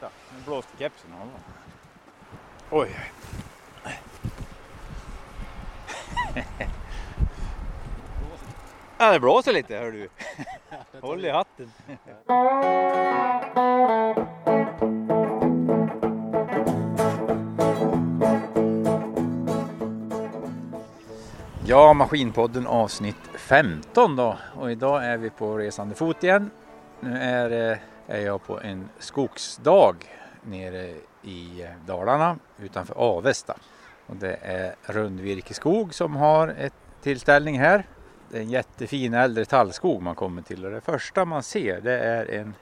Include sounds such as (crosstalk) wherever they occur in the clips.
Titta, nu blåste kepsen av. Oj. Ja, det blåser lite hör du. Håll i hatten. Ja, Maskinpodden avsnitt 15 då och idag är vi på resande fot igen. Nu är, eh, är jag på en skogsdag nere i Dalarna utanför Avesta. Och det är Rundvirkeskog som har ett tillställning här. Det är en jättefin äldre tallskog man kommer till och det första man ser det är en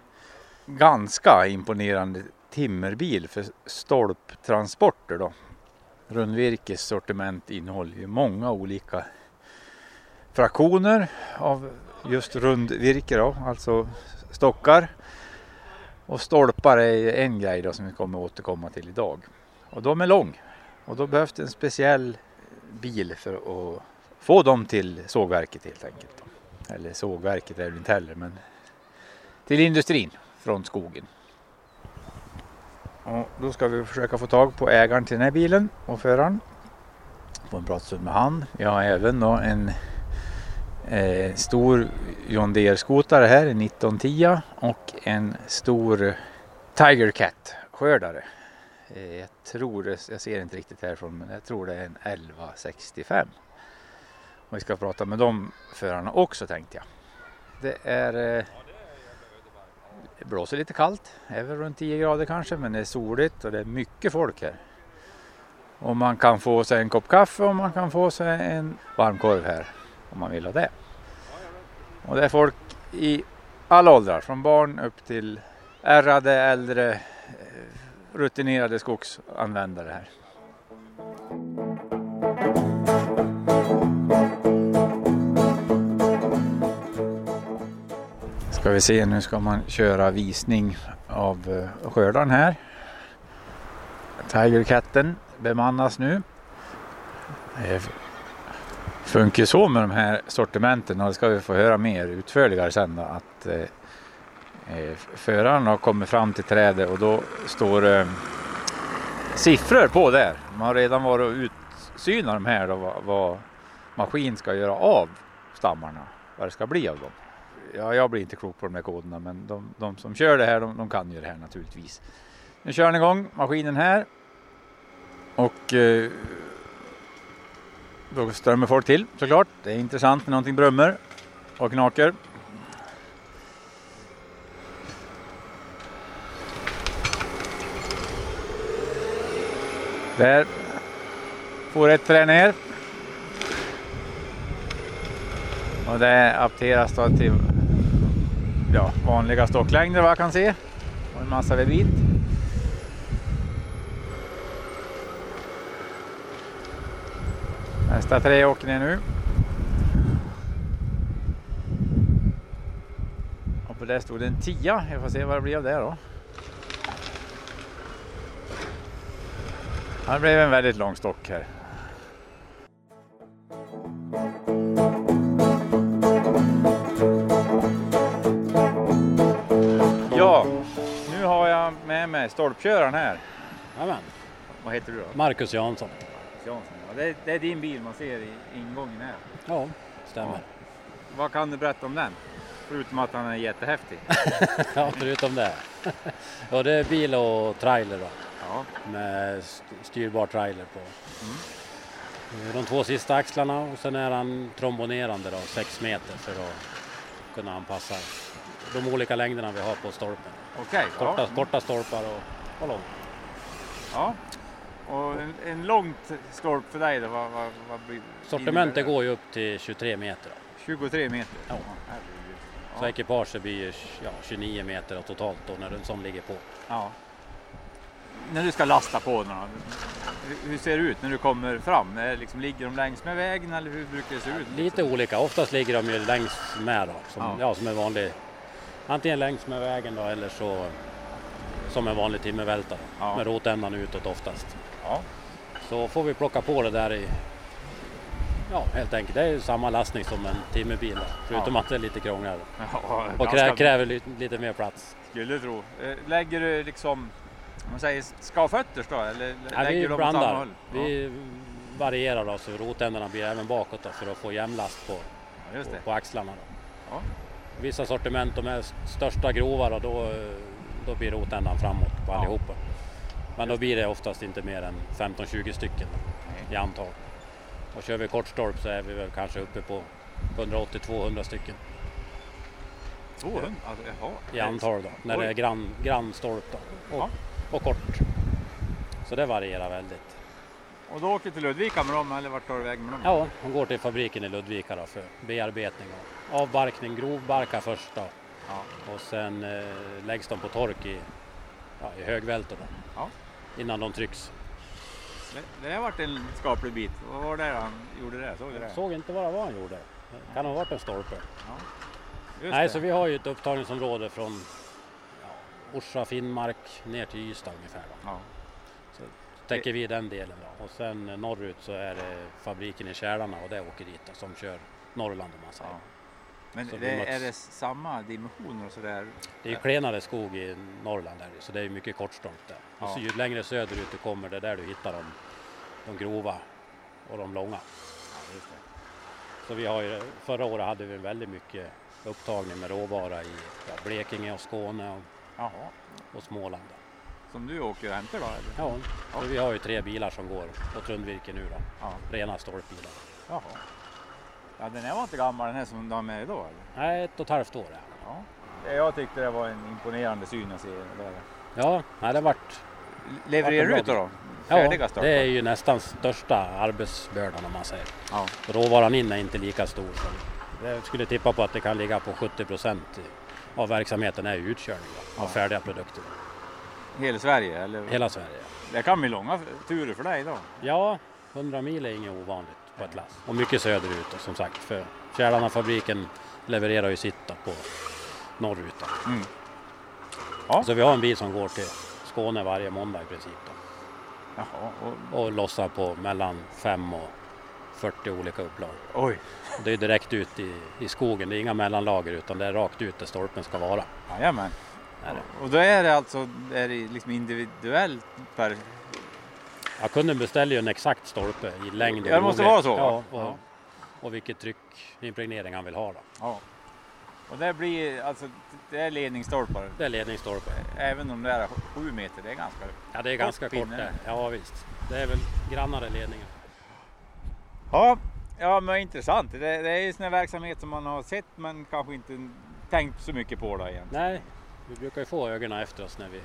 ganska imponerande timmerbil för stolptransporter. Då. Rundvirkes sortiment innehåller ju många olika fraktioner av just rundvirke, då, alltså stockar. Och stolpar är en grej då som vi kommer återkomma till idag. Och de är lång och då behövs det en speciell bil för att få dem till sågverket helt enkelt. Eller sågverket är det inte heller men till industrin från skogen. Och då ska vi försöka få tag på ägaren till den här bilen och föraren. Få en pratstund med han. Vi har även då en eh, stor John Deere-skotare här, en 1910 och en stor Tiger Cat skördare. Eh, jag tror, jag ser inte riktigt härifrån, men jag tror det är en 1165. Och vi ska prata med de förarna också tänkte jag. Det är eh, det blåser lite kallt, är väl runt 10 grader kanske, men det är soligt och det är mycket folk här. Och man kan få sig en kopp kaffe och man kan få sig en varmkorv här om man vill ha det. Och det är folk i alla åldrar, från barn upp till ärrade, äldre, eh, rutinerade skogsanvändare här. Ska vi se, nu ska man köra visning av eh, skördaren här. Tigerkatten bemannas nu. Det funkar så med de här sortimenten och det ska vi få höra mer utförligare sen då, att eh, eh föraren har kommit fram till trädet och då står eh, siffror på där. Man har redan varit och utsynat de här då, vad, vad maskin ska göra av stammarna, vad det ska bli av dem ja, jag blir inte klok på de här koderna men de, de som kör det här de, de, kan ju det här naturligtvis. Nu kör den igång maskinen här och eh, då strömmar folk till såklart. Det är intressant när någonting brummer och knaker. Där får ett trä ner. Och det apteras då till ja, vanliga stocklängder vad jag kan se. Och en massa bit. Nästa tre åker ner nu. Och på det stod det en tia. Jag får se vad det blir av det då. Det blev en väldigt lång stock här. med mig stolpköraren här. Jajamän. Vad heter du då? Marcus Jansson. Jansson. Det, är, det, är din bil man ser i ingången här. Ja, stämmer. Ja. Vad kan du berätta om den? Förutom att han är jättehäftig. (laughs) ja, förutom det. (laughs) ja, det är bil och trailer då. Ja. Med styrbar trailer på. Mm. De två sista axlarna och sen är han trombonerande då, 6 meter för att kunna anpassa de olika längderna vi har på stolpen. Okay, korta, ja. korta stolpar och, och långa. Ja, och en, en långt stolp för dig då? Vad, vad, vad blir, Sortimentet går ju upp till 23 meter. 23 meter? Ja. Så ekipaget blir ja, 29 meter totalt då när en sån ligger på. Ja. När du ska lasta på den, hur ser det ut när du kommer fram? Liksom, ligger de längs med vägen eller hur brukar det se ut? Lite olika, oftast ligger de ju längs med då, som, ja. ja som en vanlig antingen längs med vägen då eller så som en vanlig timmervältare ja. med rotändan utåt oftast. Ja. Så får vi plocka på det där i Ja, helt enkelt. Det är ju samma lastning som en timmerbil, förutom ja. att det är lite krångligare. Ja, och krä, kräver lite, lite mer plats. Skulle tro. Eh, lägger du liksom Om man säger skavfötters då eller Ja, lägger vi de åt samma blandar. håll? Vi varierar då så rotändarna blir även bakåt då, för att få jämnlast på, Ja, just på, det. på axlarna. Då. Vissa sortiment, de är största grova då, då, då blir rotändan framåt på allihopa. Men då blir det oftast inte mer än 15-20 stycken i antal. Och kör vi kortstolp så är vi väl kanske uppe på 180-200 stycken 200? Alltså, jaha. i antal då, när Oj. det är grann, grannstolp då. Och, och kort. Så det varierar väldigt. Och då åker till Ludvika med dem eller vart tar du vägen med dem? Ja, hon går till fabriken i Ludvika då för bearbetning och avbarkning, grovbarka först då. Ja. Och sen eh, läggs de på tork i, ja, i högvältor då. Ja. Innan de trycks. Det, har varit en skaplig bit. Vad var det han gjorde där? Såg du det? Jag såg inte vad det var han gjorde. Det kan ha varit en stolpe. Just Nej, det. så vi har ju ett upptagningsområde från ja, Orsa, Finnmark ner till Ystad ungefär. Ja. Så täcker vi den delen då. Och sen norrut så är det fabriken i Kälarna och det åker dit då, som kör Norrland om man säger. Ja. Men det, är det samma dimensioner och sådär? Det är ju klenare skog i Norrland där, så det är mycket kortstångt där. Och så Ja. ju längre söderut du kommer, det är där du hittar de, de grova och de långa. Ja. Så vi har ju, förra året hade vi väldigt mycket upptagning med råvara i ja, Blekinge och Skåne och, Jaha. och Småland. Som du åker och hämtar då? Eller? Ja, så vi har ju tre bilar som går åt rundvirke nu då. Ja. Rena stolpbilar. Jaha. Ja, den här var inte gammal den här som du har med idag eller? Nej, ett och ett halvt år. Ja, Ja. Jag tyckte det var en imponerande syn att se. Det där. ja nej, det vart... Levererar du ut då? Ja, Färdiga stolpar? det är ju nästan största arbetsbördan om man säger. Ja. Råvaran in är inte lika stor. Så jag skulle tippa på att det kan ligga på 70 procent av verksamheten är utkörning då, av Ja. färdiga produkter. Hela Sverige? Eller? Hela Sverige. Det kan bli långa turer för dig då? Ja, 100 mil är inget ovanligt på ett lass. Och mycket söderut då, som sagt. För Kälarna-fabriken levererar ju sitt då, på norrut. Då. Mm. Ja. Så vi har en bil som går till Skåne varje måndag i princip. Då. Jaha. Och, Och lossar på mellan 5 och 40 olika upplag. oj. Det är direkt ut i, i skogen, det är inga mellanlager utan det är rakt ut där stolpen ska vara. Jajamän. Och då är det alltså är det liksom individuellt per... Ja, kunden beställer ju en exakt stolpe i längd och det måste vara så? Ja, och, Ja. och vilket tryck, impregnering han vill ha. Då. Ja. Och det blir alltså, det är ledningsstolpar. Det är ledningsstolpe. Även om det är sju meter, det är ganska... Ja, det är Kort ganska kort där. Ja, visst. Det är väl grannare ledningar. Ja, ja men intressant. Det, det är ju sån här verksamhet som man har sett men kanske inte tänkt så mycket på det egentligen. Nej, vi brukar ju få ögonen efter oss när vi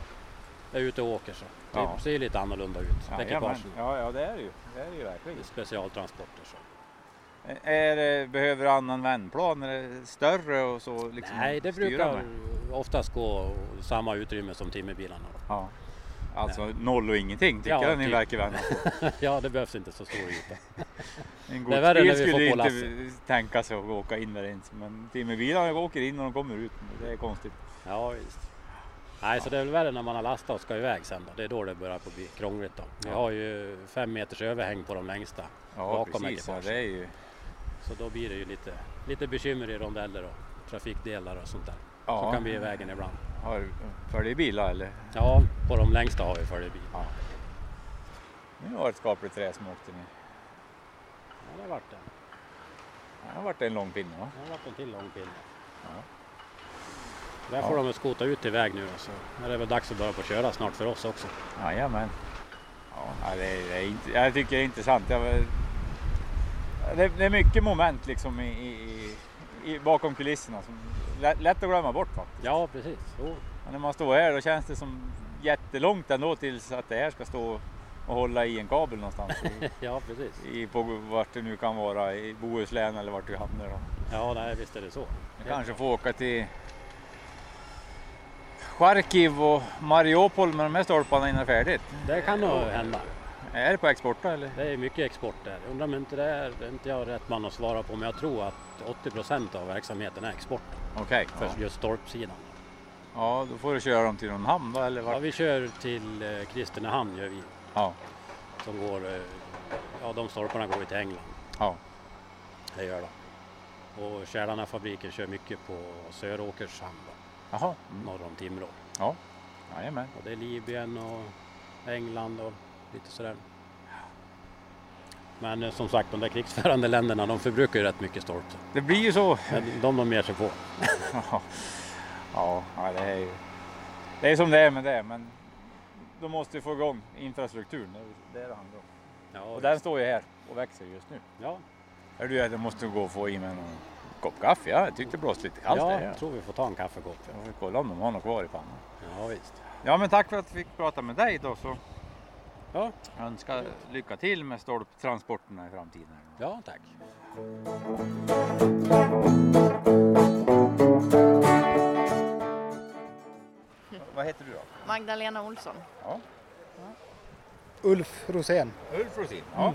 är ute och åker. Så. Det Ja. ser lite annorlunda ut, Jajamän. ekipagen. ja, ja, det är det ju. Det är det ju verkligen. specialtransporter. Så. Är behöver annan vändplan? Är det större och så? Liksom Nej, det brukar med? oftast gå samma utrymme som timmerbilarna. Ja. Alltså noll och ingenting tycker Ja, jag ni typ. verkar vända på. (laughs) ja, det behövs inte så stor yta. (laughs) En Det är vi får skulle inte tänka sig att åka in där ens. Men timmerbilarna åker in och de kommer ut. Det är konstigt. Ja, visst. Nej, så det är väl värre när man har lastat och ska iväg sen. Då. Det är då det börjar på bli krångligt. Då. Vi har ju fem meters överhäng på de längsta. Ja, Bakom precis. Ja, ekipaget. det är ju... Så då blir det ju lite, lite bekymmer i rondeller och trafikdelar och sånt där. Ja, Som kan bli i vägen ibland. Har du följebilar eller? Ja, på de längsta har vi följebil. Ja. Nu har ett skapligt träd som åkte ner. Ja, det har varit en, Det har varit en lång pinne va? det har varit en till lång pinne. Ja. Där Ja. får de skota ut till väg nu så är det väl dags att börja på köra snart för oss också. Jajamän. Ja, det är, det är inte, jag tycker det är intressant. Det, det är mycket moment liksom i, i, i, bakom kulisserna som lätt, lätt att glömma bort faktiskt. Ja, precis. Och när man står här då känns det som jättelångt ändå tills att det här ska stå och hålla i en kabel någonstans. I, (laughs) Ja, precis. i, på vart det nu kan vara, i Bohuslän eller vart vi hamnar. Då. Ja, nej, visst är det så. Jag kanske får åka till Charkiv och Mariupol med de här stolparna innan är färdigt. Det kan nog hända. Är det på export då, eller? Det är mycket export där. Undrar om inte det är, det är inte jag rätt man att svara på, men jag tror att 80 procent av verksamheten är export Okej. för Ja. just stolpsidan. ja, då får du köra dem till någon hamn då, eller Ja, vart? vi kör till eh, Kristinehamn gör vi, Ja. som går, eh, ja de stolparna går ju till England. Ja. Det gör de. Och Kälarna fabriken kör mycket på Söråkers hamn Mm. norr om Timrå. Ja. Jajamän. Och det är Libyen och England och lite sådär. Men eh, som sagt, de där krigsförande länderna de förbrukar ju rätt mycket stolp. Det blir ju så. Men de de ger sig på. ja, det är ju det är som det är med det. Men de måste ju få igång infrastrukturen. Det är det handlar om. Ja, Och den står ju här och växer just nu. ja, Hör du, jag måste gå och få i mig någon kopp kaffe. Ja, jag tyckte det blåste lite kallt ja, där. jag tror vi får ta en kaffekopp. Jag får kolla om de har något kvar i pannan. Ja, visst. Ja, men tack för att vi fick prata med dig då. Så Ja, jag önskar lycka till med stolptransporterna i framtiden. ja tack. Vad heter du då? Magdalena Olsson. Ja. Ulf Rosén. Ulf Rosin. Ja.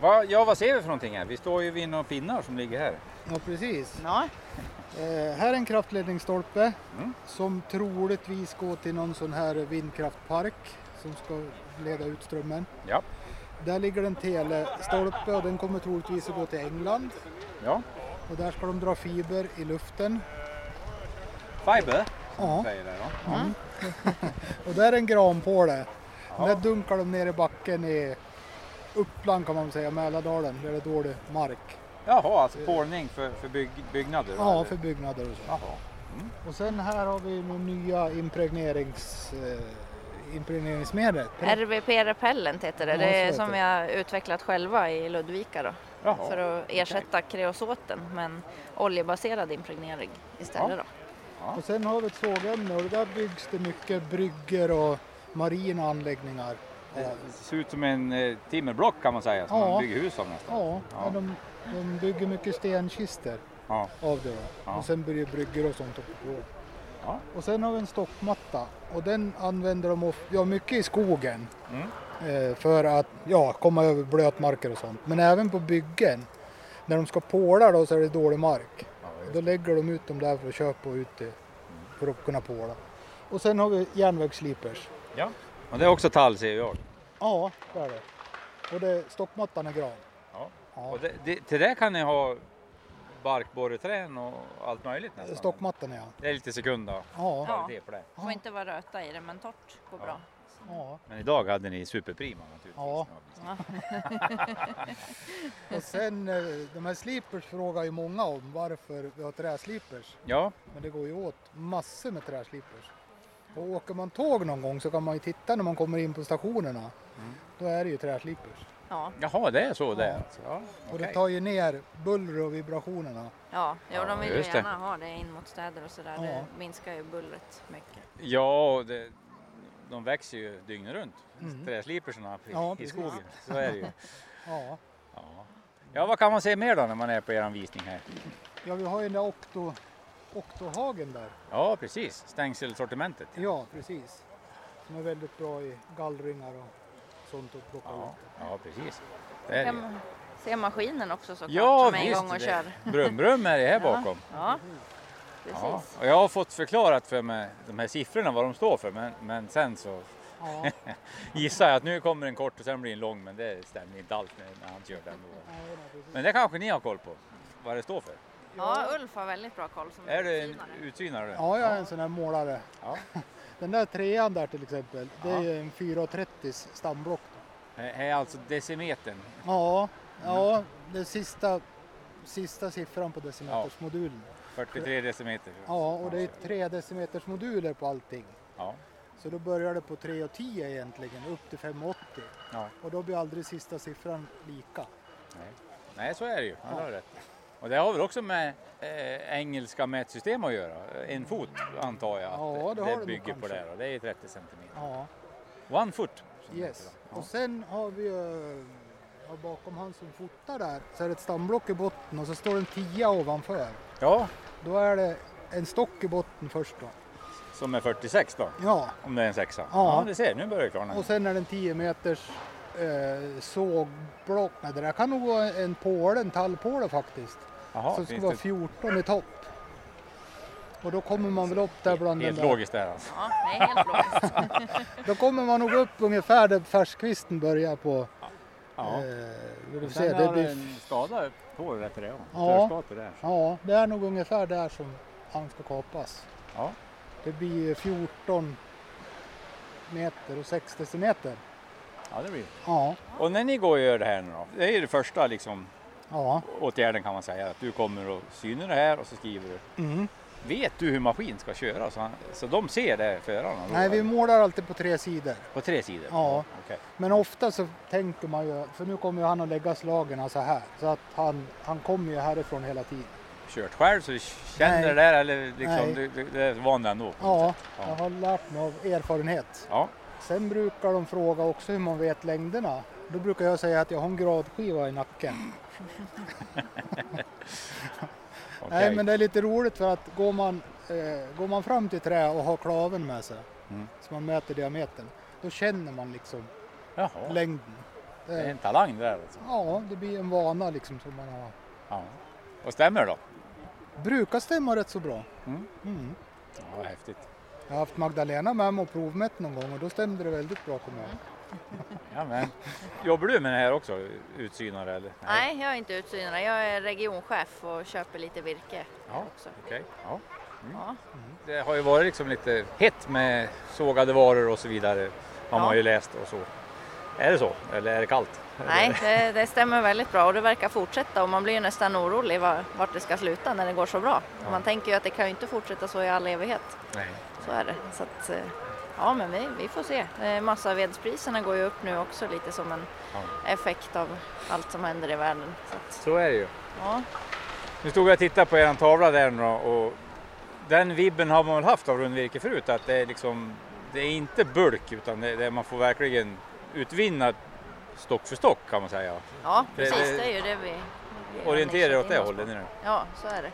Va, ja, vad ser vi för någonting här? Vi står ju vid några pinnar som ligger här. Ja precis. Ja, Eh, här är en kraftledningsstolpe Mm. som troligtvis går till någon sån här vindkraftpark som ska leda ut strömmen. Ja. Där ligger en telestolpe och den kommer troligtvis att gå till England. Ja. Och där ska de dra fiber i luften. Fiber. Ja. Säger det då. (laughs) Och där är en granpåle. Där dunkar de ner i backen i Uppland kan man väl säga, Mälardalen, där det är dålig mark. Jaha, alltså pålning för, för bygg, byggnader? Ja, eller? för byggnader och så. Jaha. Och sen här har vi nog nya impregnerings, eh, impregneringsmedel. RVP Repellent heter det. Ja, Det är heter som vi har utvecklat själva i Ludvika då. Jaha. För att ersätta kreosoten med en oljebaserad impregnering istället då. Och sen har vi ett sågämne och där byggs det mycket brygger och marina anläggningar. Det ser ut som en eh, timmerblock kan man säga, som Ja. man bygger hus av nästan. Ja, Ja. De, de bygger mycket stenkistor Ja. av det. Ja. Och sen blir det brygger och sånt. på. Ja. Och sen har vi en stockmatta och den använder de of- ja, mycket i skogen. Mm. Eh, för att ja, komma över blötmarker och sånt. Men även på byggen. När de ska påla då så är det dålig mark. Då lägger de ut dem där för att köpa ut det. För att kunna påla. Och sen har vi järnvägsslipers. ja. Och det är också tall ser jag. Ja, det är det. Och det, stockmattan är gran. Ja. Ja. Och det, det, till det kan ni ha barkborreträn och allt möjligt nästan. Stockmattan ja. Det är lite sekunda Ja. kvalitet på det. Det får inte vara röta i det men torrt går bra. ja. Men idag hade ni superprima naturligtvis. Ja. (laughs) Och sen eh, de här slipers frågar ju många om varför vi har träslipers. Ja, Men det går ju åt massor med träslipers. Och åker man tåg någon gång så kan man ju titta när man kommer in på stationerna. Då är det ju träslipers. Ja, jaha det är så det är. Alltså. Ja, Och det tar ju ner buller och vibrationerna. ja. Ja, de vill ju just det. gärna ha det in mot städer och sådär. Ja. Det minskar ju bullret mycket. Ja, och det, de växer ju dygnet runt. Mm. Träslipersarna i, Ja, i precis. skogen. Så är det ju. (laughs) Ja. Ja. ja, vad kan man se mer då när man är på er visning här? ja, vi har ju den där oktohagen där. Ja, precis. Stängselsortimentet. Ja, precis. Som är väldigt bra i gallringar och sånt att plocka Ja, ut. ja precis. Det är det. Kan man se maskinen också såklart Ja, som är visst. igång och det- kör. Brum, brum är det här (laughs) Ja. bakom. Ja, Ja, precis. och jag har fått förklarat för mig de här siffrorna vad de står för men, men sen så Ja, (laughs) gissar jag att nu kommer en kort och sen blir en lång men det stämmer inte alls när, när han kör den. Då. ja. Men det kanske ni har koll på vad det står för? Ja, Ulf har väldigt bra koll som Är det en utsynare. ja, jag är en sån här målare. Ja. (laughs) Den där trean där till exempel, det Ja. är ju en 430 stamblock. Det är alltså decimetern. Ja, ja det är sista, sista siffran på decimetersmodulen. 43 decimeter. Ja, och det är tre decimeters moduler på allting. Ja. Så då börjar det på 3,10 egentligen, upp till 5,80. Ja. Och då blir aldrig sista siffran lika. Nej. Nej, så är det ju. Ja, det har du rätt. Och det har väl också med eh, engelska mätsystem att göra? En fot antar jag att Ja, det det nog bygger på det. Och det är 30 centimeter. Ja, One foot. det yes. då. Och sen har vi ju, ja, bakom han som fotar där, så är det ett stamblock i botten och så står det en tia ovanför. Ja, Då är det en stock i botten först då. som är 46 då. Ja, Om det är en sexa. Ja. Ja, du ser. Nu börjar det klarna. och sen är det en 10 meters eh, sågblock. Det där kan nog vara en påle, en tallpåle faktiskt. Jaha, som ska finns vara det 14 i topp. Och då kommer man väl upp där bland den Helt där. logiskt där alltså. Ja, det är helt logiskt. (laughs) Då kommer man nog upp ungefär där färskvisten börjar på. Ja. Eh, vi se, det har blir, en skada på det det. Ja. Där. ja, det är nog ungefär där som han ska kapas. Ja. Det blir 14 meter och 6 decimeter. Ja, det blir Ja, Och när ni går och gör det här nu då? Det är ju det första liksom, ja. åtgärden kan man säga. Att du kommer och synar det här och så skriver du. Mm. Vet du hur maskin ska köra? Så, han, så de ser det, förarna? Nej, vi målar alltid på tre sidor. På tre sidor? Ja. Okej. Men ofta så tänker man ju, för nu kommer ju han att lägga slagen så här. Så att han, han kommer ju härifrån hela tiden. Kört själv så du känner Nej. det där eller liksom, du, du, det är van ändå? Ja, sätt? jag har lärt mig av erfarenhet. Ja. Sen brukar de fråga också hur man vet längderna. Då brukar jag säga att jag har en gradskiva i nacken. Okej. Nej men det är lite roligt för att går man, eh, går man fram till trä och har klaven med sig Mm. så man mäter diametern. Då känner man liksom Jaha. längden. Det är är, en talang det där alltså? ja, det blir en vana liksom som man har. Ja. Och stämmer det då? Brukar stämma rätt så bra. Mm. Mm. Ja, häftigt. Jag har haft Magdalena med mig och provmätt någon gång och då stämde det väldigt bra kommer jag. Ja, men. Jobbar du med det här också? Utsynare eller? Nej, jag är inte utsynare. Jag är regionchef och köper lite virke Ja. också. Okej. Ja. Ja. Det har ju varit liksom lite hett med sågade varor och så vidare. Har Ja. man ju läst och så. Är det så? Eller är det kallt? Nej, det, det stämmer väldigt bra och det verkar fortsätta och man blir ju nästan orolig var- vart det ska sluta när det går så bra. Ja. Man tänker ju att det kan ju inte fortsätta så i all evighet. Nej. Så är det. Så att, eh, ja, men vi, vi får se. Eh, Massavedspriserna går ju upp nu också lite som en Ja. effekt av allt som händer i världen. Så att, Så är det ju. ja. Nu stod jag och tittade på er tavla där nu och den vibben har man väl haft av rundvirke förut att det är liksom det är inte bulk utan det, det man får verkligen utvinna stock för stock kan man säga. ja, precis. det- Det är ju det vi, vi Orientera er åt det hållet nu. Ja, så är det.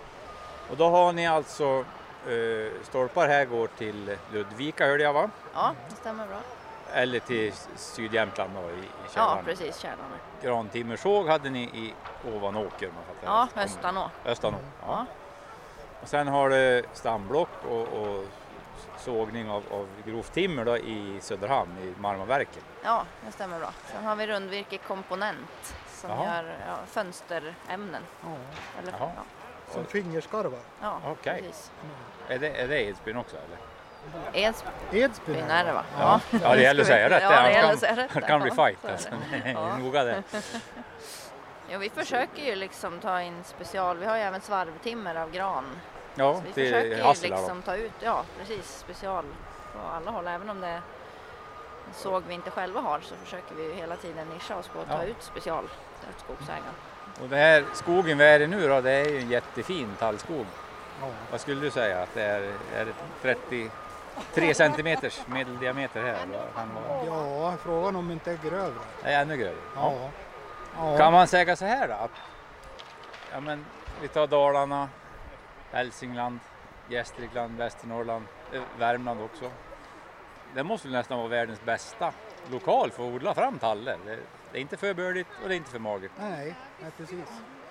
Och då har ni alltså eh, stolpar här går till Ludvika hörde jag va? Ja, det stämmer bra. Eller till Sydjämtland då i, i Ja, källaren. precis. Kärnan. Grantimmersåg hade ni i Ovanåker. jag fattar Ja. Östanå. Östanå. Ja. Ja. Och sen har det stamblock och, och sågning av, av grovt timmer då i Söderhamn i Marmaverken. Ja, det stämmer bra. Sen har vi rundvirke komponent som Jaha. gör ja, fönsterämnen. Ja, Eller, ja, som fingerskarvar. ja Okej. precis. Är det, är det Edsbyn också eller? Edsbyn Edsbyn är det va? Ja, ja det gäller att säga rätt. Ja, det annars gäller kan- att säga rätt. Det kan bli Ja, fight så är alltså. det. (laughs) Ja. Noga det. (laughs) Ja, vi försöker ju liksom ta in special. Vi har ju även svarvtimmer av gran. Ja, Så vi försöker ju Hassela liksom ta ut, ja precis, special på alla håll. Även om det är en såg vi inte själva har så försöker vi ju hela tiden nischa oss på att ta Ja. ut special åt skogsägaren. Och det här skogen vi är i nu då, det är ju en jättefin tallskog. Ja. Vad skulle du säga att det är? Är det 33 centimeters medeldiameter här? kan vara? ja, frågan om inte är grövre. Det är ännu grövre. Ja. Ja. Kan man säga så här då? Att, ja, men, vi tar Dalarna, Hälsingland, Gästrikland, Västernorrland, eh, Värmland också. Det måste väl nästan vara världens bästa lokal för att odla fram tallar. Det, det är inte för bördigt och det är inte för magert. Nej, nej, precis.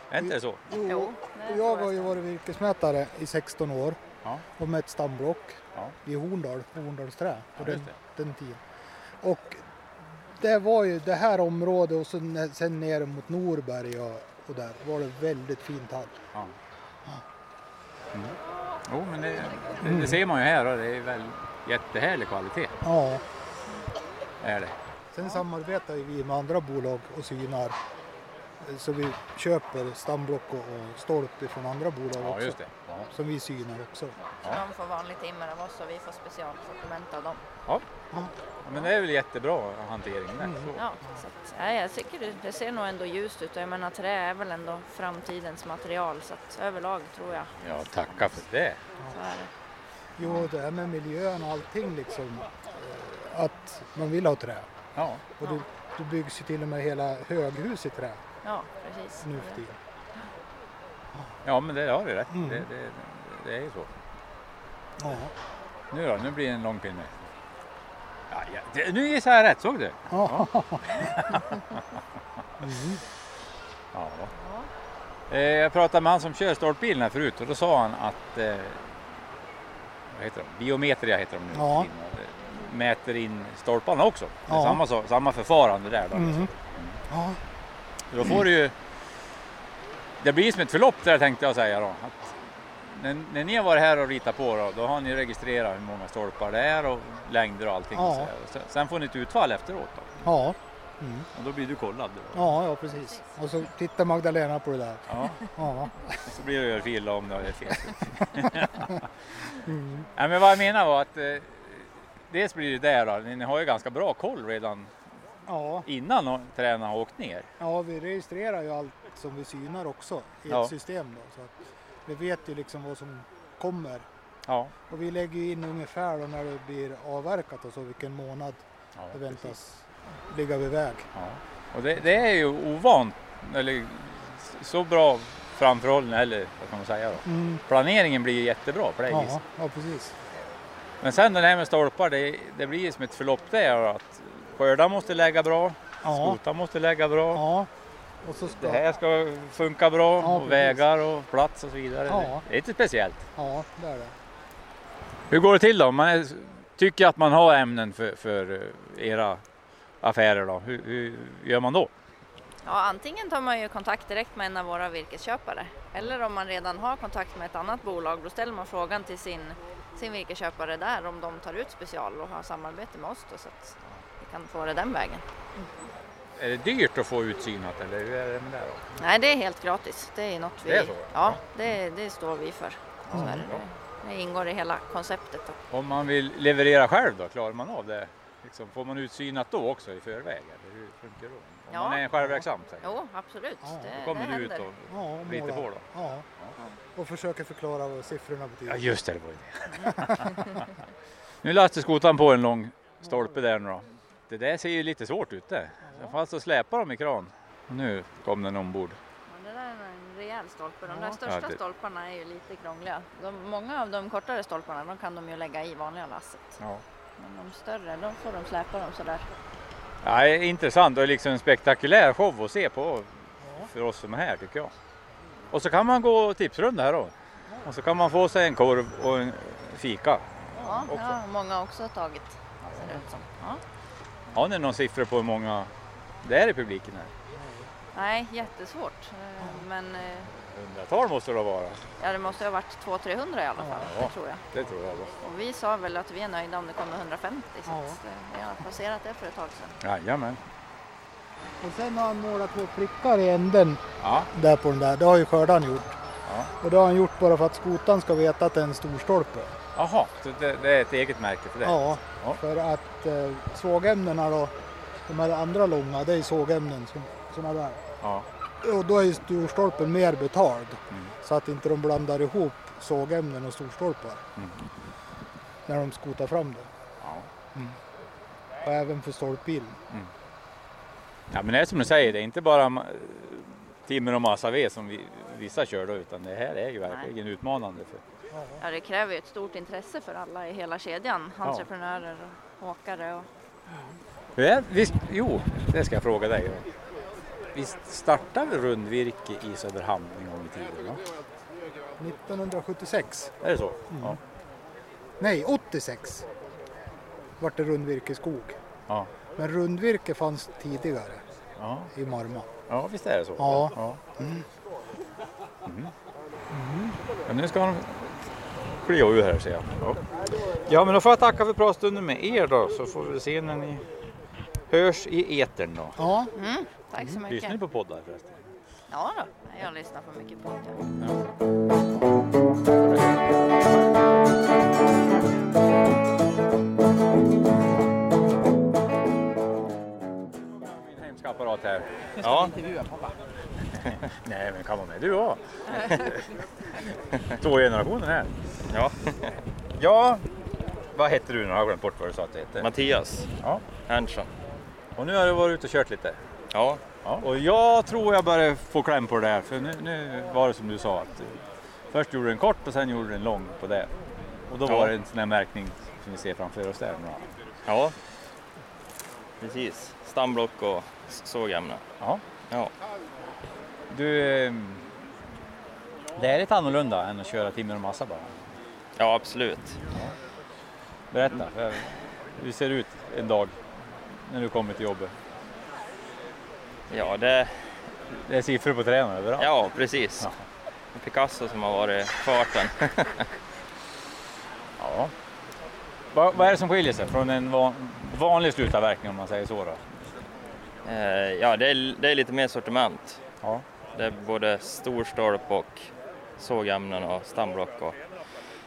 Är inte det så? Jo, det jag har ju varit virkesmätare i 16 år Ja. och mätt stamblock Ja. i Horndal, på Horndalsträ på Ja, den, det. den tiden. Och det var ju det här området och sen, sen ner mot Norberg och, och där var det väldigt fint tall. Ja. Mm. Jo, men det, det, det ser man ju här och det är väl jättehärlig kvalitet. Ja, Är det. Sen samarbetar vi med andra bolag och synar. Så vi köper stamblock och, stolp från andra bolag Ja, också. just det. Ja. Som vi synar också. Så de får vanligt timmer av oss och vi får specialsortiment av dem. Ja. Men det är väl jättebra hantering där. Mm. Ja, så att, ja, jag tycker det, det ser nog ändå ljust ut och jag menar trä är väl ändå framtidens material så att överlag tror jag Ja, tacka för det. så är det. Jo, det här med miljön och allting liksom. eh, Att man vill ha trä. Ja. Och det, det byggs ju till och med hela höghus i trä Ja, precis. nu för tiden. Ja, men det har du rätt. Mm. Det, det, det är ju så. Ja. Nu då, nu blir det en lång pinne. Ja, ja, det, nu gissar jag rätt, såg du? Ja. Ja. (laughs) Eh, jag pratade med han som kör stolpbilen här förut och då sa han att eh, vad heter de? Biometria heter de nu. Ja. Mäter in stolparna också. Ja. samma, så- samma förfarande där. Då, Mm. Ja. Så Då får du ju... Det blir som ett förlopp där tänkte jag säga då. Att när, när ni har varit här och ritat på då, då har ni registrerat hur många stolpar det är och längder och allting. Ja. Så sen, får ni ett utfall efteråt då. Ja. Mm. Och då blir du kollad. Då. Ja, ja precis. Och så tittar Magdalena på det där. Ja. Ja. Och (laughs) så blir det örfil om det är fel. Mm. (laughs) (laughs) Nej, men vad jag menar var att eh, dels blir det där då, ni har ju ganska bra koll redan Ja. innan tränarna har åkt ner. ja, vi registrerar ju allt som vi synar också i Ja. ett system då. Så att vi vet ju liksom vad som kommer. Ja, Och vi lägger in ungefär då när det blir avverkat och så vilken månad ja det precis. väntas ligga vid väg. Och det, det är ju ovant, eller så bra framförhållning, eller vad kan man säga då. Mm. Planeringen blir jättebra på det Ja, viset. ja, precis. Men sen det här med stolpar, det, det blir ju som ett förlopp där att skörda måste lägga bra, Ja, skota måste lägga bra, ja. Och så ska... det här ska funka bra, Ja, och precis. vägar och plats och så vidare. Ja. Det är lite speciellt. Ja, det är det. Hur går det till då? Man är, tycker att man har ämnen för, för eh, era affärer då. Hur, hur gör man då? Ja, antingen tar man ju kontakt direkt med en av våra virkesköpare eller om man redan har kontakt med ett annat bolag då ställer man frågan till sin, sin virkesköpare där om de tar ut special och har samarbete med oss då, så att vi kan få det den vägen. Är det dyrt att få utsynat eller hur är det med det då? Nej, det är helt gratis. Det är något vi... Det är så? Ja, det, det står vi för. Så är det. det ingår i hela konceptet. Då. Om man vill leverera själv då, klarar man av det? Liksom, får man utsynat då också i förväg? Eller hur funkar det? Om Ja. man är självverksam? jag. Jo, absolut. Ja. Det, Då kommer det du ut och Ja, lite på då? Ja. Och försöker förklara vad siffrorna betyder. Ja just det, det var ju det. (laughs) nu lastar skotaren på en lång stolpe där nu då. Det där ser ju lite svårt ut det. Jag får alltså släpa dem i kran. Och nu kom den ombord. Ja, det där är en rejäl stolpe. De Ja. där största Ja, det- stolparna är ju lite krångliga. De, många av de kortare stolparna de kan de ju lägga i vanliga lasset. Ja. Men de större, då får de släpa dem sådär. Ja, det intressant och liksom en spektakulär show att se på för oss som är här tycker jag. Och så kan man gå tipsrunda här då. Och så kan man få sig en korv och en fika. Ja, Också. ja många också har tagit. Ser det ut som. Ja. Har ni någon siffra på hur många det är i publiken här? Nej, jättesvårt. Eh, Men eh, Hundratal måste det vara. ja, det måste ha varit 200-300 i alla fall, Ja. det tror jag. Det tror jag. Då. Och vi sa väl att vi är nöjda om det kommer 150 så Ja. att, eh, vi har passerat det för ett tag sedan. Jajamän. Och sen har han målat två prickar i änden Ja. där på den där. Det har ju skördaren gjort. Ja. Och det har han gjort bara för att skotan ska veta att det är en stor stolpe. Jaha, så det, det är ett eget märke för det? Ja, Ja. för att eh, sågämnena då, de här andra långa, det är sågämnen som, såna där. Ja. Och då är storstolpen mer betald. Mm. Så att inte de blandar ihop sågämnen och storstolpar Mm. när de skotar fram det. Ja. Och även för stolpbilen. ja, men det är som du säger, det är inte bara timmer och massa ved som vi, vissa kör då, utan det här är ju verkligen utmanande. För, Ja, det kräver ju ett stort intresse för alla i hela kedjan. Entreprenörer och åkare. Och... Visst, jo, det ska jag fråga dig. Då. Visst startade vi rundvirke i Söderhamn en gång i tiden? Va? 1976, Är det så? Ja. nej 86 vart det rundvirkeskog. Ja. Men rundvirke fanns tidigare Ja. i Marma. ja, visst är det så? Ja. ja. Mm. Men nu ska de klia ur här ser jag. Ja. ja, men då får jag tacka för pratstunden med er då, så får vi se när ni hörs i etern då. Ja, Mm, tack så mycket. Lyssnar ni på poddar förresten? Ja då, jag lyssnar på mycket det. Min hemska apparat här. Ja, (laughs) Nej, men kan vara med du också. (laughs) Två generationer här. ja. Ja, vad heter du nu? Jag har glömt bort vad du sa att du hette. Mattias Ja. Erntsson. Och nu har du varit ute och kört lite. Ja, Ja. Och jag tror jag börjar få kläm på det där. För nu, nu var det som du sa att eh, först gjorde du en kort och sen gjorde du en lång på det. Och då Ja. var det en sån här märkning som vi ser framför oss där. ja. Precis. Stamblock och s- sågämnen. Ja. Ja. Du, eh, det är lite annorlunda än att köra timmer och massa bara. ja, absolut. Berätta, för hur ser det ut en dag när du kommer till jobbet? Ja, det, Det är siffror på träden överallt. ja precis. Ja. Picasso som har varit farten. (laughs) Ja. Vad, vad är det som skiljer sig från en van, vanlig slutavverkning om man säger så? Då? Eh, ja, det är, det är lite mer sortiment. Ja. Det är både storstolp och sågämnen och stamblock. Och,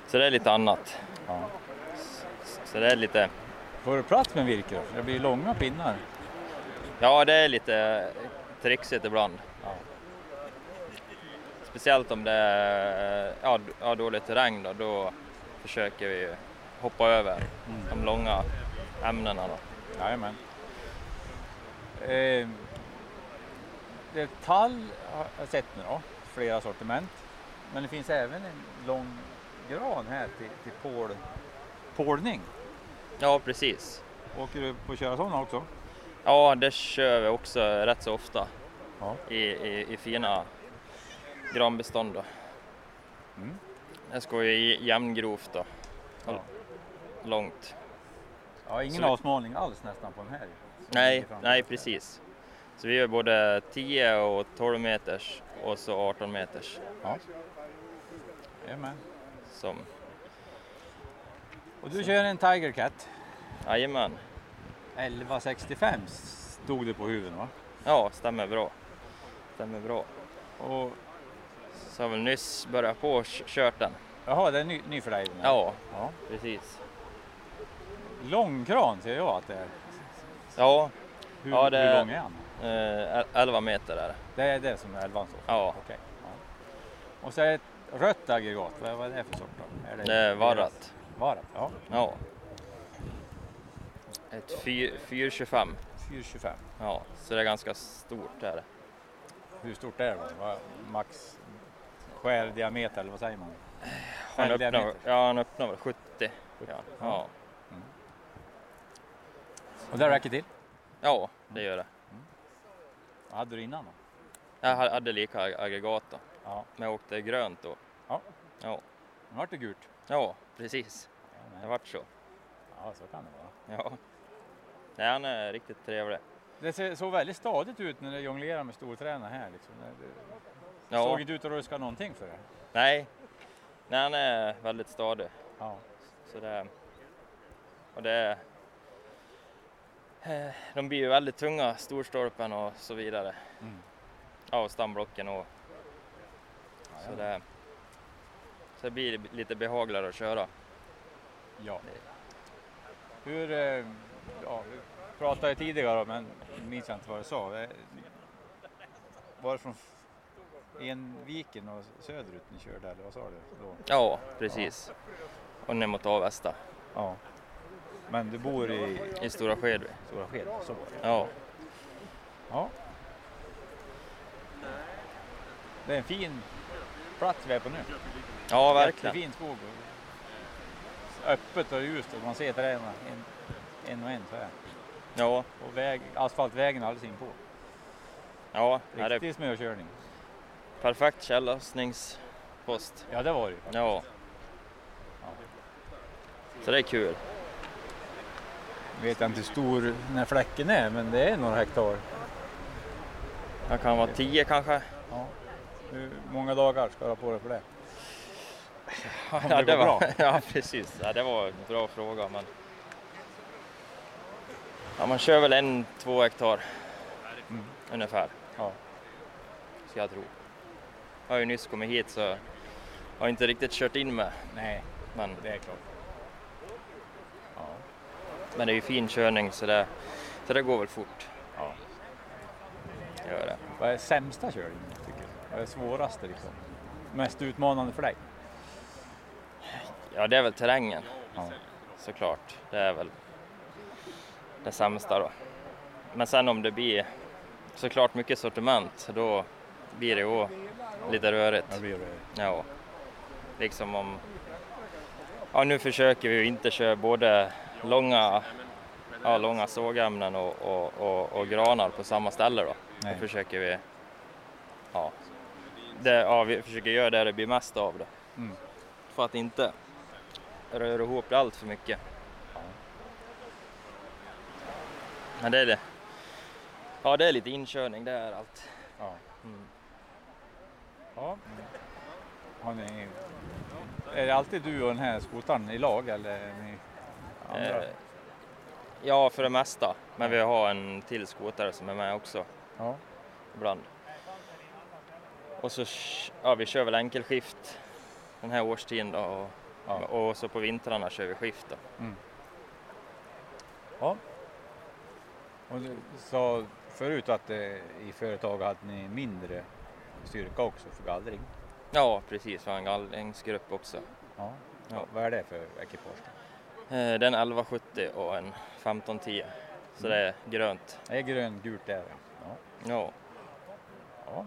så det är lite annat. Ja. Så det är lite, Får du plats med virke då? Det blir långa pinnar. Ja det är lite trixigt ibland. Ja. Speciellt om det är ja, d- ja, dåligt terräng då, då försöker vi hoppa över de långa ämnena. Då. Jajamän. Eh, det tall har jag sett nu då, flera sortiment. Men det finns även en lång gran här till, till pål, pålning. Ja, precis. Åker du på att köra sådana också? Ja, det kör vi också rätt så ofta Ja. i, i, i fina granbestånd. Då. Mm. Det ska ju i jämngrovt då. Ja. Långt. Ja, ingen Så vi- avsmalning alls nästan på den här. Nej, nej precis. Så vi gör både 10 och 12 meters och så 18 meters. Ja. Jajamän. Som, Och du kör en Tiger Cat. jajamän. 1165 stod det på huvudet va? Ja, stämmer bra. Stämmer bra. Och, Så har väl nyss börjat på och kört den. jaha, det är ny, ny för dig? den. Ja, ja. precis. Lång kran ser jag att det är. Ja, Hur, Ja, det- hur lång är han? eh, 11 meter är det. Det är det som är 11 så? Ja. Okej. Ja. Och så är det ett rött aggregat. Vad, vad är det för sort då? Är Det är varrat. Varrat, ja. Ja. Ett fyr- 425. 425. Ja, så det är ganska stort är det. Hur stort är det? Vad- Max skärdiameter eller vad säger man? Han öppnar, ja, han öppnar väl 70. Ja, ja. Och det räcker till? ja, det gör det. Vad hade du innan då? Jag hade lika aggregat då. Ja. Men jag åkte grönt då. Ja. Ja, Nu vart det gult. ja precis. Ja, Det vart så. ja, så kan det vara. Ja. Nej, han är riktigt trevlig. Det ser, såg väldigt stadigt ut när du jonglerade med storträna här. Liksom. Det, det Ja. såg inte ut att ruska någonting för det. Nej. Nej, han är väldigt stadig. Ja. Så det, och det, eh, de blir ju väldigt tunga, storstolpen och så vidare. Mm. Ja, och stamblocken och så det, så det blir lite behagligare att köra. Ja. Hur, eh, ja, vi pratade tidigare men minns jag inte vad du sa. Eh, Var det från Enviken och söderut ni körde eller vad sa du? Då? Ja, precis. Och ner mot Avesta Ja. Men du bor i i Stora Skedvi. Stora Sked, så var det. Ja, Ja. Det är en fin plats vi är på nu. ja verkligen. Jättefin skog. Öppet och ljust och man ser träden en, och en så här. Ja, Och väg, asfaltvägen alldeles inpå. ja det Riktig snökörning. perfekt tjällossningspost. Ja det var det ju. faktiskt. Ja. Så det är kul. Vet jag inte hur stor den här fläcken är men det är några hektar. Det kan vara 10 kanske. Ja. Hur många dagar ska du ha på dig för det? Om Ja, det var, bra. (laughs) ja precis, ja, det var en bra fråga. Men... Ja, man kör väl en, två hektar Mm. ungefär, Ja. ska jag tro. Jag har ju nyss kommit hit så har inte riktigt kört in med. Nej, Men, det är klart. Ja. men det är ju fin körning så det, så det går väl fort. Ja. Gör det. Vad är sämsta körningen tycker du? Vad är svåraste liksom? Mest utmanande för dig? Ja, det är väl terrängen Ja. såklart. Det är väl det sämsta då. Men sen om det blir såklart mycket sortiment, då blir det ju lite rörigt. Ja, liksom om... Ja, nu försöker vi ju inte köra både långa, ja, långa sågämnen och, och, och, och granar på samma ställe då. Nej. Då försöker vi... Ja, det, ja, vi försöker göra det det blir mest av det. Mm. För att inte röra ihop det allt för mycket. Ja. Men det är det. Ja, det är lite inkörning, det är allt. Ja. Mm. Ja. Har ni, är det alltid du och den här skotaren i lag eller ni andra? Eh, ja, för det mesta. Men vi har en till skotare som är med också Ja. ibland. Och så ja, vi kör väl enkelskift den här årstiden då. Och, Ja. och så på vintrarna kör vi skift då. ja. Och du sa förut att eh, i företag hade ni mindre styrka också för gallring. Ja, precis. Vi har en gallringsgrupp också. Ja. Ja. Vad är det för ekipage? då? Eh, Det är en 1170 och en 1510. Så det är grönt. Det är grönt, gult där. Ja. Ja. ja.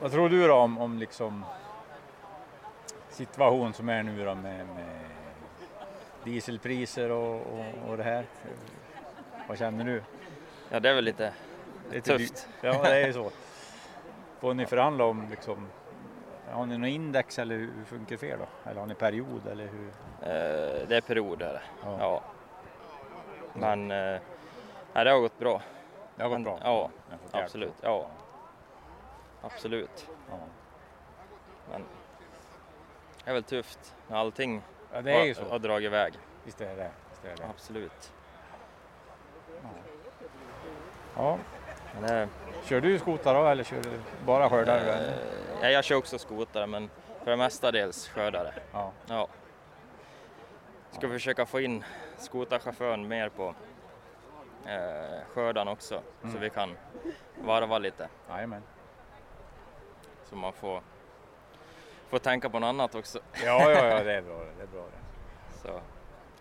Vad tror du då om, om liksom situation som är nu då med, med dieselpriser och, och, och det här? Vad känner du? ja, det är väl lite Lite Tufft. Ja, det är ju så. Får ni förhandla om liksom, har ni något index eller hur funkar det då? Eller har ni period eller hur? Eh, det är perioder. Ja. Ja. Men eh, det har gått bra. Det har gått Men- bra? ja? Absolut. Ja. Absolut. Ja. Men det är väl tufft när allting ja, det är ju så. har dragit iväg. Visst är det. Visst är det. Absolut. Ja. Men det, Kör du skotar då eller kör du bara skördar? du, eller? eh, ja, jag kör också skotare men för det mesta dels skördare. Ja. Ja. Ska försöka få in skotarchauffören mer på eh, skördan också så Mm. vi kan varva lite. Jajamän. Så man får, får tänka på något annat också. Ja, ja, ja, det är bra det. är bra det. Så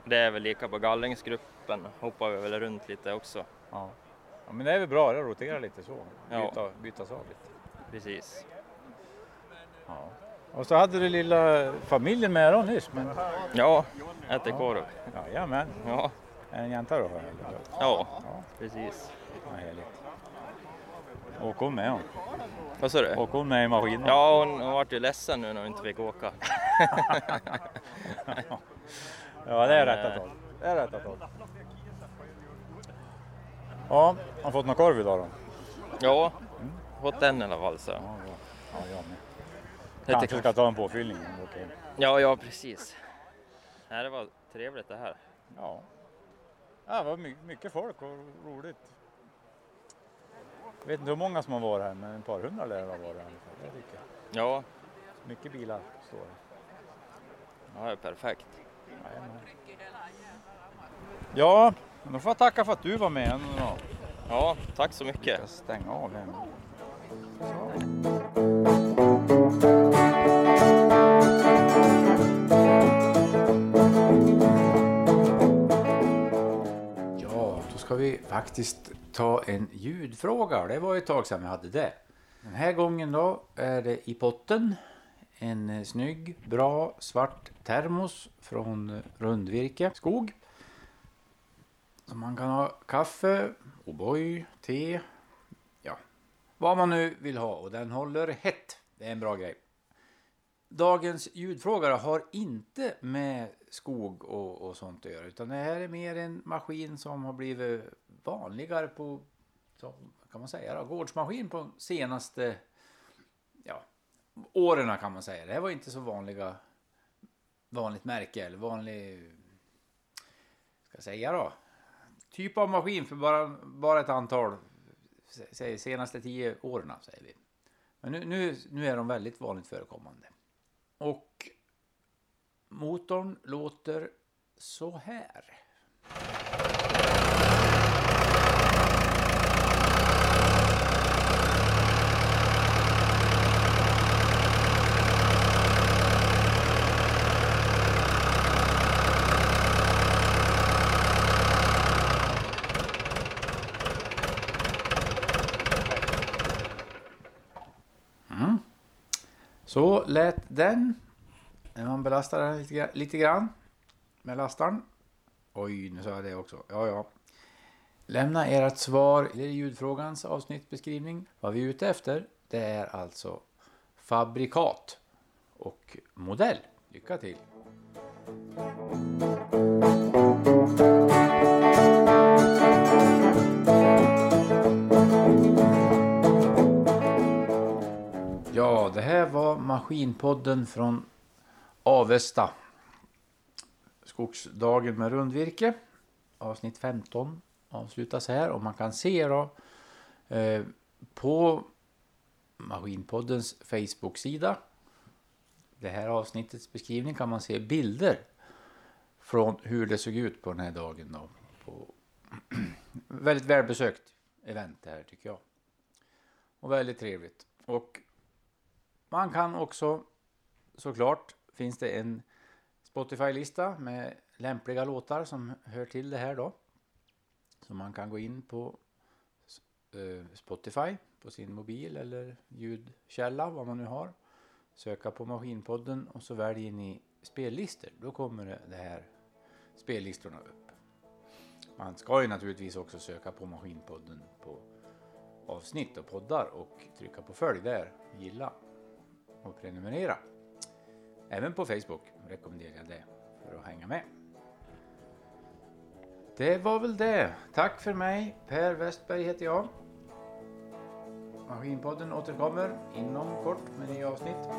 det är väl lika på gallringsgruppen hoppar vi väl runt lite också. Ja. ja, men det är väl bra. Det roterar lite så. Ja. Byta, bytas av lite. Precis. Ja. Och så hade du lilla familjen med då nyss. Men... Ja, äter korv. Jajamän. Ja, en jänta då? Ja, Ja, precis. vad härligt. Åker hon med hon? Vad sa du? Åker hon med i maskinen? Ja, hon, hon vart ju ledsen nu när hon inte fick åka. (laughs) Ja, det är rätt att eh, håll. Det är rätt att håll. Ja, har fått någon korv idag då? Ja, fått den i alla fall så. Ja, bra. Ja, jag med. Kanske ska ta en påfyllning. Okej. Ja, ja precis. Nej, det var trevligt det här. Ja. ja, det var my- mycket folk och roligt. Jag vet inte hur många som har varit här, men ett par hundra lär det ha varit fall. Det tycker jag. Ja, Mycket bilar står det. ja det är perfekt. Jajamän. Ja, då får jag tacka för att du var med. Ja, tack så mycket. Jag ska stänga av här ska vi faktiskt ta en ljudfråga. Det var ett tag sedan vi hade det. Den här gången då är det i potten en snygg, bra svart termos från Rundvirke skog. Så man kan ha kaffe, O'boy, te, ja, vad man nu vill ha. Och den håller hett. Det är en bra grej. Dagens ljudfråga har inte med skog och, och sånt att göra. Utan det här är mer en maskin som har blivit vanligare på, så kan man säga, då, gårdsmaskin på senaste ja, åren kan man säga. Det här var inte så vanliga, vanligt märke eller vanlig, ska jag säga då, typ av maskin för bara, bara ett antal, säg senaste tio åren säger vi. Men nu, nu, nu är de väldigt vanligt förekommande. Och motorn låter så här. Mm. Så lät den man belastar den lite, lite grann med lastaren. Oj, nu sa jag det också. Ja, ja. Lämna ert svar i ljudfrågans avsnittbeskrivning. Vad vi är ute efter, det är alltså fabrikat och modell. Lycka till! Ja, det här var Maskinpodden från Avesta. Skogsdagen med rundvirke. Avsnitt 15 avslutas här och man kan se då eh, på Maskinpoddens Facebook-sida. Det här avsnittets beskrivning kan man se bilder från hur det såg ut på den här dagen. Då, på (clears throat) väldigt välbesökt event det här tycker jag. Och väldigt trevligt. Och man kan också såklart finns det en Spotify-lista med lämpliga låtar som hör till det här då. Så man kan gå in på eh, Spotify på sin mobil eller ljudkälla vad man nu har. Söka på Maskinpodden och så väljer ni spellistor. Då kommer det här spellistorna upp. Man ska ju naturligtvis också söka på Maskinpodden på avsnitt och poddar och trycka på följ där, gilla och prenumerera. Även på Facebook rekommenderar jag det för att hänga med. Det var väl det. Tack för mig. Per Westberg heter jag. Maskinpodden återkommer inom kort med nya avsnitt.